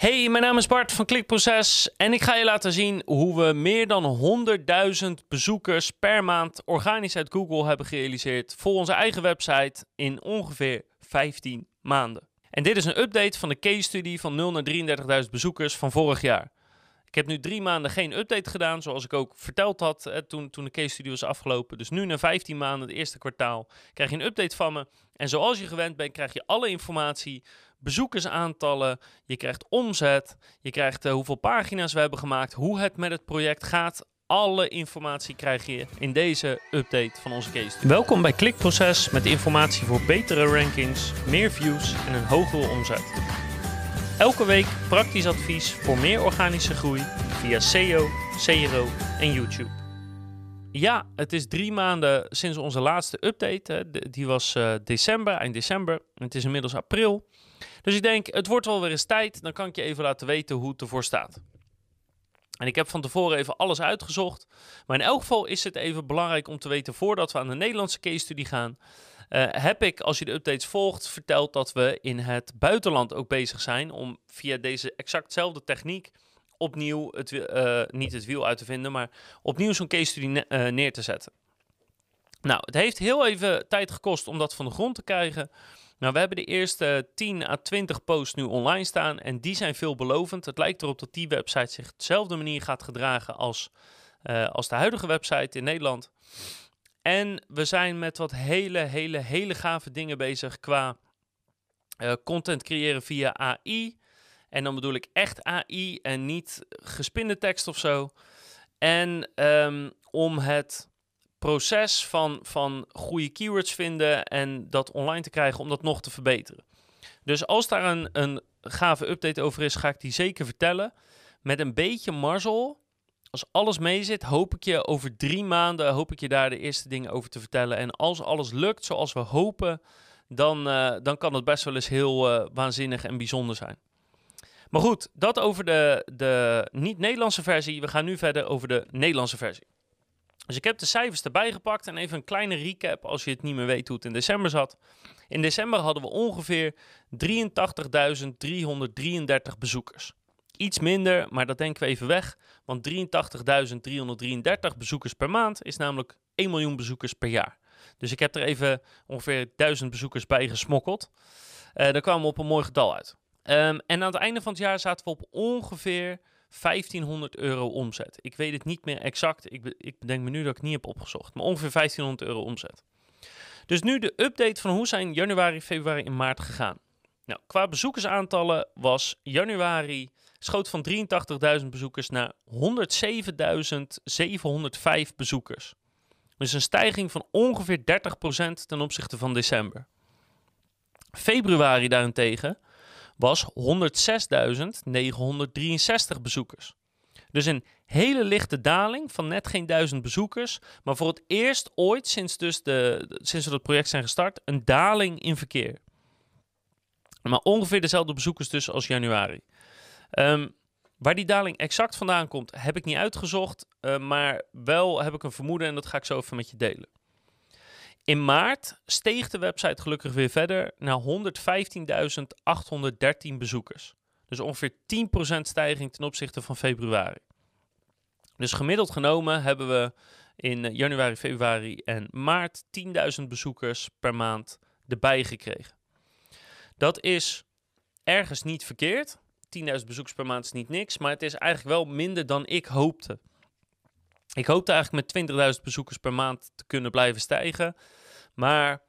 Hey, mijn naam is Bart van Klikproces en ik ga je laten zien hoe we meer dan 100.000 bezoekers per maand organisch uit Google hebben gerealiseerd voor onze eigen website in ongeveer 15 maanden. En dit is een update van de case study van 0 naar 33.000 bezoekers van vorig jaar. Ik heb nu drie maanden geen update gedaan, zoals ik ook verteld had eh, toen, toen de case study was afgelopen. Dus nu na 15 maanden, het eerste kwartaal, krijg je een update van me. En zoals je gewend bent, krijg je alle informatie, bezoekersaantallen, je krijgt omzet, je krijgt uh, hoeveel pagina's we hebben gemaakt, hoe het met het project gaat. Alle informatie krijg je in deze update van onze case. Study. Welkom bij Klikproces met informatie voor betere rankings, meer views en een hogere omzet. Elke week praktisch advies voor meer organische groei via SEO, CRO en YouTube. Ja, het is drie maanden sinds onze laatste update. Die was uh, december, eind december. Het is inmiddels april. Dus ik denk, het wordt wel weer eens tijd. Dan kan ik je even laten weten hoe het ervoor staat. En ik heb van tevoren even alles uitgezocht. Maar in elk geval is het even belangrijk om te weten voordat we aan de Nederlandse case study gaan. Uh, heb ik, als je de updates volgt, verteld dat we in het buitenland ook bezig zijn om via deze exactzelfde techniek opnieuw het, uh, niet het wiel uit te vinden, maar opnieuw zo'n case study ne uh, neer te zetten. Nou, het heeft heel even tijd gekost om dat van de grond te krijgen. Nou, we hebben de eerste 10 à 20 posts nu online staan en die zijn veelbelovend. Het lijkt erop dat die website zich op dezelfde manier gaat gedragen als, als de huidige website in Nederland. En we zijn met wat hele, hele, hele gave dingen bezig qua uh, content creëren via AI. En dan bedoel ik echt AI en niet gespinde tekst of zo. En um, om het proces van, van goede keywords vinden en dat online te krijgen, om dat nog te verbeteren. Dus als daar een, een gave update over is, ga ik die zeker vertellen. Met een beetje marzel, als alles mee zit, hoop ik je over drie maanden, hoop ik je daar de eerste dingen over te vertellen. En als alles lukt zoals we hopen, dan, uh, dan kan het best wel eens heel uh, waanzinnig en bijzonder zijn. Maar goed, dat over de, de niet-Nederlandse versie. We gaan nu verder over de Nederlandse versie. Dus ik heb de cijfers erbij gepakt en even een kleine recap als je het niet meer weet hoe het in december zat. In december hadden we ongeveer 83.333 bezoekers. Iets minder, maar dat denken we even weg, want 83.333 bezoekers per maand is namelijk 1 miljoen bezoekers per jaar. Dus ik heb er even ongeveer 1000 bezoekers bij gesmokkeld. Uh, daar kwamen we op een mooi getal uit. Um, en aan het einde van het jaar zaten we op ongeveer 1500 euro omzet. Ik weet het niet meer exact. Ik, ik bedenk me nu dat ik niet heb opgezocht. Maar ongeveer 1500 euro omzet. Dus nu de update van hoe zijn januari, februari en maart gegaan. Nou, qua bezoekersaantallen was januari schoot van 83.000 bezoekers naar 107.705 bezoekers. Dus een stijging van ongeveer 30% ten opzichte van december. Februari daarentegen was 106.963 bezoekers. Dus een hele lichte daling van net geen duizend bezoekers. Maar voor het eerst ooit sinds, dus de, sinds we dat project zijn gestart, een daling in verkeer. Maar ongeveer dezelfde bezoekers dus als januari. Um, waar die daling exact vandaan komt, heb ik niet uitgezocht. Uh, maar wel heb ik een vermoeden en dat ga ik zo even met je delen. In maart steeg de website gelukkig weer verder naar 115.813 bezoekers. Dus ongeveer 10% stijging ten opzichte van februari. Dus gemiddeld genomen hebben we in januari, februari en maart 10.000 bezoekers per maand erbij gekregen. Dat is ergens niet verkeerd. 10.000 bezoekers per maand is niet niks, maar het is eigenlijk wel minder dan ik hoopte. Ik hoopte eigenlijk met 20.000 bezoekers per maand te kunnen blijven stijgen. Maar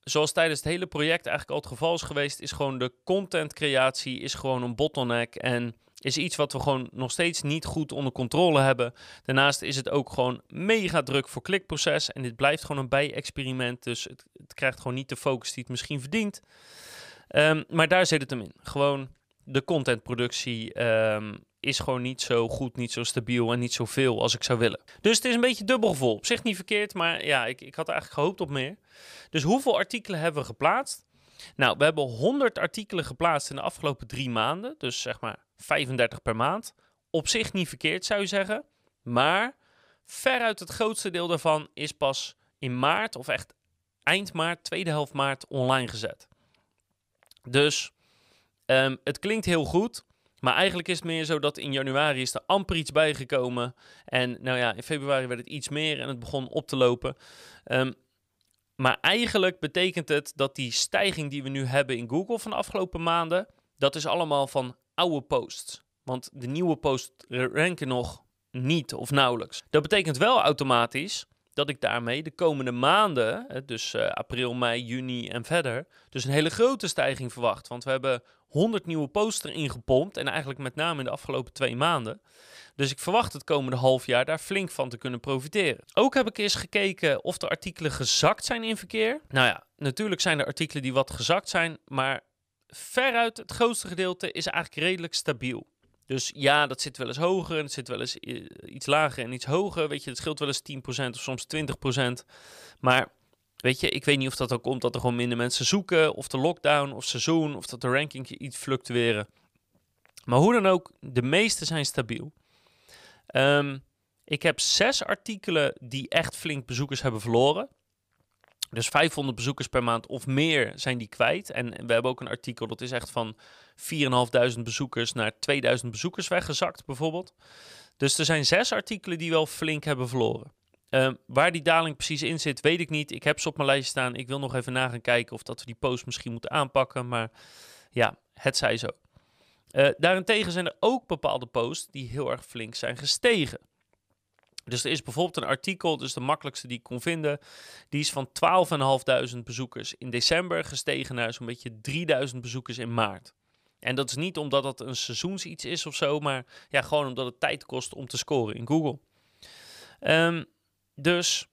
zoals tijdens het hele project eigenlijk al het geval is geweest, is gewoon de contentcreatie is gewoon een bottleneck. En is iets wat we gewoon nog steeds niet goed onder controle hebben. Daarnaast is het ook gewoon mega druk voor klikproces. En dit blijft gewoon een bij-experiment. Dus het, krijgt gewoon niet de focus die het misschien verdient. Um, maar daar zit het hem in. Gewoon de contentproductie um, is gewoon niet zo goed, niet zo stabiel en niet zoveel als ik zou willen. Dus het is een beetje dubbelvol. Op zich niet verkeerd, maar ja, ik, ik had eigenlijk gehoopt op meer. Dus hoeveel artikelen hebben we geplaatst? Nou, we hebben 100 artikelen geplaatst in de afgelopen drie maanden. Dus zeg maar 35 per maand. Op zich niet verkeerd, zou je zeggen. Maar veruit het grootste deel daarvan is pas in maart, of echt eind maart, tweede helft maart, online gezet. Dus um, het klinkt heel goed. Maar eigenlijk is het meer zo dat in januari is er amper iets bijgekomen. En nou ja, in februari werd het iets meer en het begon op te lopen. Um, maar eigenlijk betekent het dat die stijging die we nu hebben in Google van de afgelopen maanden, dat is allemaal van oude posts. Want de nieuwe posts ranken nog niet of nauwelijks. Dat betekent wel automatisch dat ik daarmee de komende maanden, dus uh, april, mei, juni en verder, dus een hele grote stijging verwacht. Want we hebben 100 nieuwe posts erin gepompt en eigenlijk met name in de afgelopen twee maanden. Dus ik verwacht het komende half jaar daar flink van te kunnen profiteren. Ook heb ik eens gekeken of de artikelen gezakt zijn in verkeer. Nou ja, natuurlijk zijn er artikelen die wat gezakt zijn, maar veruit het grootste gedeelte is eigenlijk redelijk stabiel. Dus ja, dat zit wel eens hoger en het zit wel eens eh, iets lager en iets hoger. Weet je, het scheelt wel eens 10% of soms 20%. Maar weet je, ik weet niet of dat ook komt dat er gewoon minder mensen zoeken, of de lockdown, of seizoen, of dat de rankings iets fluctueren. Maar hoe dan ook, de meeste zijn stabiel. Um, ik heb zes artikelen die echt flink bezoekers hebben verloren. Dus 500 bezoekers per maand of meer zijn die kwijt. En we hebben ook een artikel dat is echt van 4.500 bezoekers naar 2000 bezoekers weggezakt, bijvoorbeeld. Dus er zijn zes artikelen die wel flink hebben verloren. Um, waar die daling precies in zit, weet ik niet. Ik heb ze op mijn lijst staan. Ik wil nog even na gaan kijken of dat we die post misschien moeten aanpakken. Maar ja, het zij zo. Uh, daarentegen zijn er ook bepaalde posts die heel erg flink zijn gestegen. Dus er is bijvoorbeeld een artikel, dus de makkelijkste die ik kon vinden. Die is van 12.500 bezoekers in december gestegen naar zo'n beetje 3000 bezoekers in maart. En dat is niet omdat het een seizoensiets is of zo, maar ja, gewoon omdat het tijd kost om te scoren in Google. Um, dus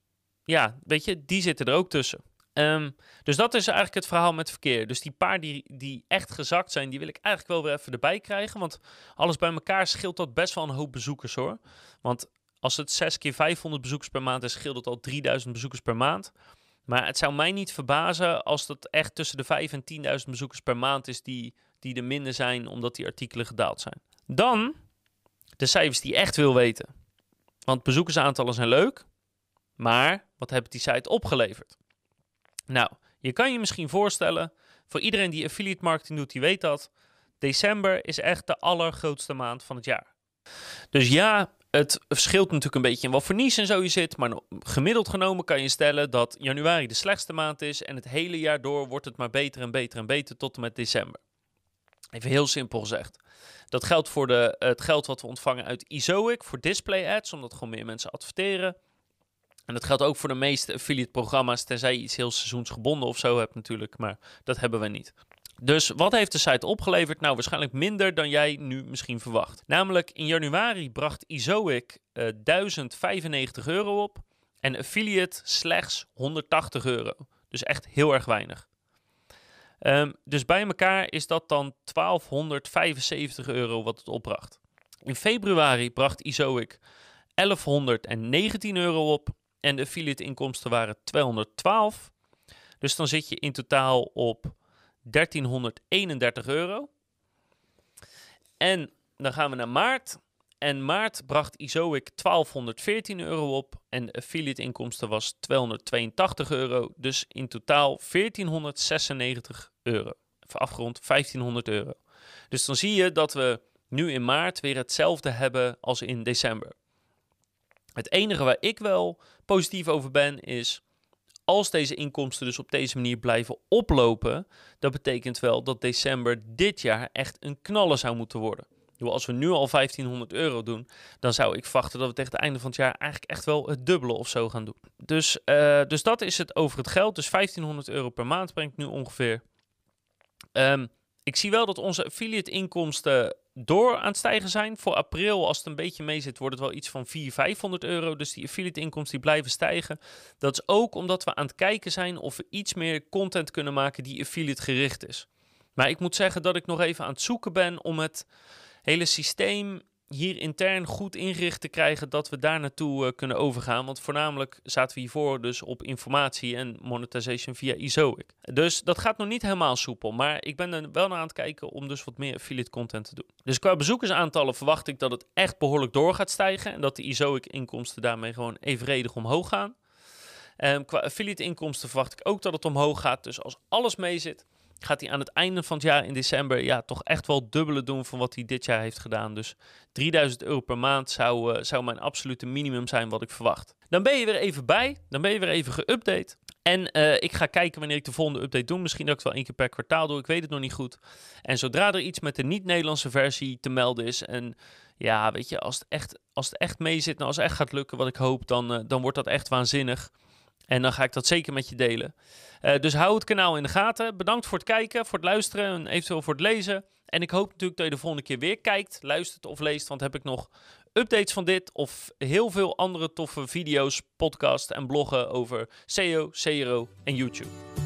ja, weet je, die zitten er ook tussen. Um, dus dat is eigenlijk het verhaal met verkeer. Dus die paar die, die echt gezakt zijn, die wil ik eigenlijk wel weer even erbij krijgen. Want alles bij elkaar scheelt dat best wel een hoop bezoekers hoor. Want als het 6 keer 500 bezoekers per maand is, scheelt het al 3000 bezoekers per maand. Maar het zou mij niet verbazen als dat echt tussen de 5 en 10.000 bezoekers per maand is die, die er minder zijn omdat die artikelen gedaald zijn. Dan de cijfers die echt wil weten. Want bezoekersaantallen zijn leuk, maar wat heeft die site opgeleverd? Nou, je kan je misschien voorstellen, voor iedereen die affiliate marketing doet, die weet dat, december is echt de allergrootste maand van het jaar. Dus ja, het verschilt natuurlijk een beetje in wat voor niche en zo je zit, maar gemiddeld genomen kan je stellen dat januari de slechtste maand is en het hele jaar door wordt het maar beter en beter en beter tot en met december. Even heel simpel gezegd. Dat geldt voor de, het geld wat we ontvangen uit Izoic voor display ads, omdat gewoon meer mensen adverteren. En dat geldt ook voor de meeste affiliate programma's, tenzij je iets heel seizoensgebonden of zo hebt natuurlijk, maar dat hebben we niet. Dus wat heeft de site opgeleverd? Nou, waarschijnlijk minder dan jij nu misschien verwacht. Namelijk in januari bracht Izoic uh, eh, 1095 euro op en affiliate slechts 180 euro. Dus echt heel erg weinig. Um, dus bij elkaar is dat dan 1275 euro wat het opbracht. In februari bracht Izoic 1119 euro op en de affiliate inkomsten waren 212. Dus dan zit je in totaal op 1331 euro. En dan gaan we naar maart. En maart bracht Izoic 1214 euro op. En de affiliate inkomsten was 282 euro. Dus in totaal 1496 euro. Even afgerond 1500 euro. Dus dan zie je dat we nu in maart weer hetzelfde hebben als in december. Het enige waar ik wel positief over ben is. Als deze inkomsten dus op deze manier blijven oplopen, dat betekent wel dat december dit jaar echt een knallen zou moeten worden. Als we nu al 1500 euro doen, dan zou ik verwachten dat we tegen het einde van het jaar eigenlijk echt wel het dubbele of zo gaan doen. Dus, uh, dus dat is het over het geld. Dus 1500 euro per maand brengt nu ongeveer. Um, ik zie wel dat onze affiliate inkomsten door aan het stijgen zijn. Voor april, als het een beetje mee zit, wordt het wel iets van 400, 500 euro. Dus die affiliate inkomsten die blijven stijgen. Dat is ook omdat we aan het kijken zijn of we iets meer content kunnen maken die affiliate gericht is. Maar ik moet zeggen dat ik nog even aan het zoeken ben om het hele systeem hier intern goed ingericht te krijgen dat we daar naartoe uh, kunnen overgaan. Want voornamelijk zaten we hiervoor dus op informatie en monetization via Izoic. Dus dat gaat nog niet helemaal soepel, maar ik ben er wel naar aan het kijken om dus wat meer affiliate content te doen. Dus qua bezoekersaantallen verwacht ik dat het echt behoorlijk door gaat stijgen en dat de Izoic inkomsten daarmee gewoon evenredig omhoog gaan. Um, qua affiliate inkomsten verwacht ik ook dat het omhoog gaat. Dus als alles mee zit, gaat hij aan het einde van het jaar in december ja, toch echt wel dubbele doen van wat hij dit jaar heeft gedaan. Dus 3000 euro per maand zou, uh, zou mijn absolute minimum zijn wat ik verwacht. Dan ben je weer even bij, dan ben je weer even geüpdate. En uh, ik ga kijken wanneer ik de volgende update doe. Misschien dat ik wel één keer per kwartaal doe. Ik weet het nog niet goed. En zodra er iets met de niet-Nederlandse versie te melden is. En ja, weet je, als het echt, als het echt mee zit. Nou, als het echt gaat lukken wat ik hoop. Dan, uh, dan wordt dat echt waanzinnig. En dan ga ik dat zeker met je delen. Uh, dus hou het kanaal in de gaten. Bedankt voor het kijken, voor het luisteren en eventueel voor het lezen. En ik hoop natuurlijk dat je de volgende keer weer kijkt, luistert of leest. Want heb ik nog updates van dit of heel veel andere toffe video's, podcasts en bloggen over SEO, CRO en YouTube.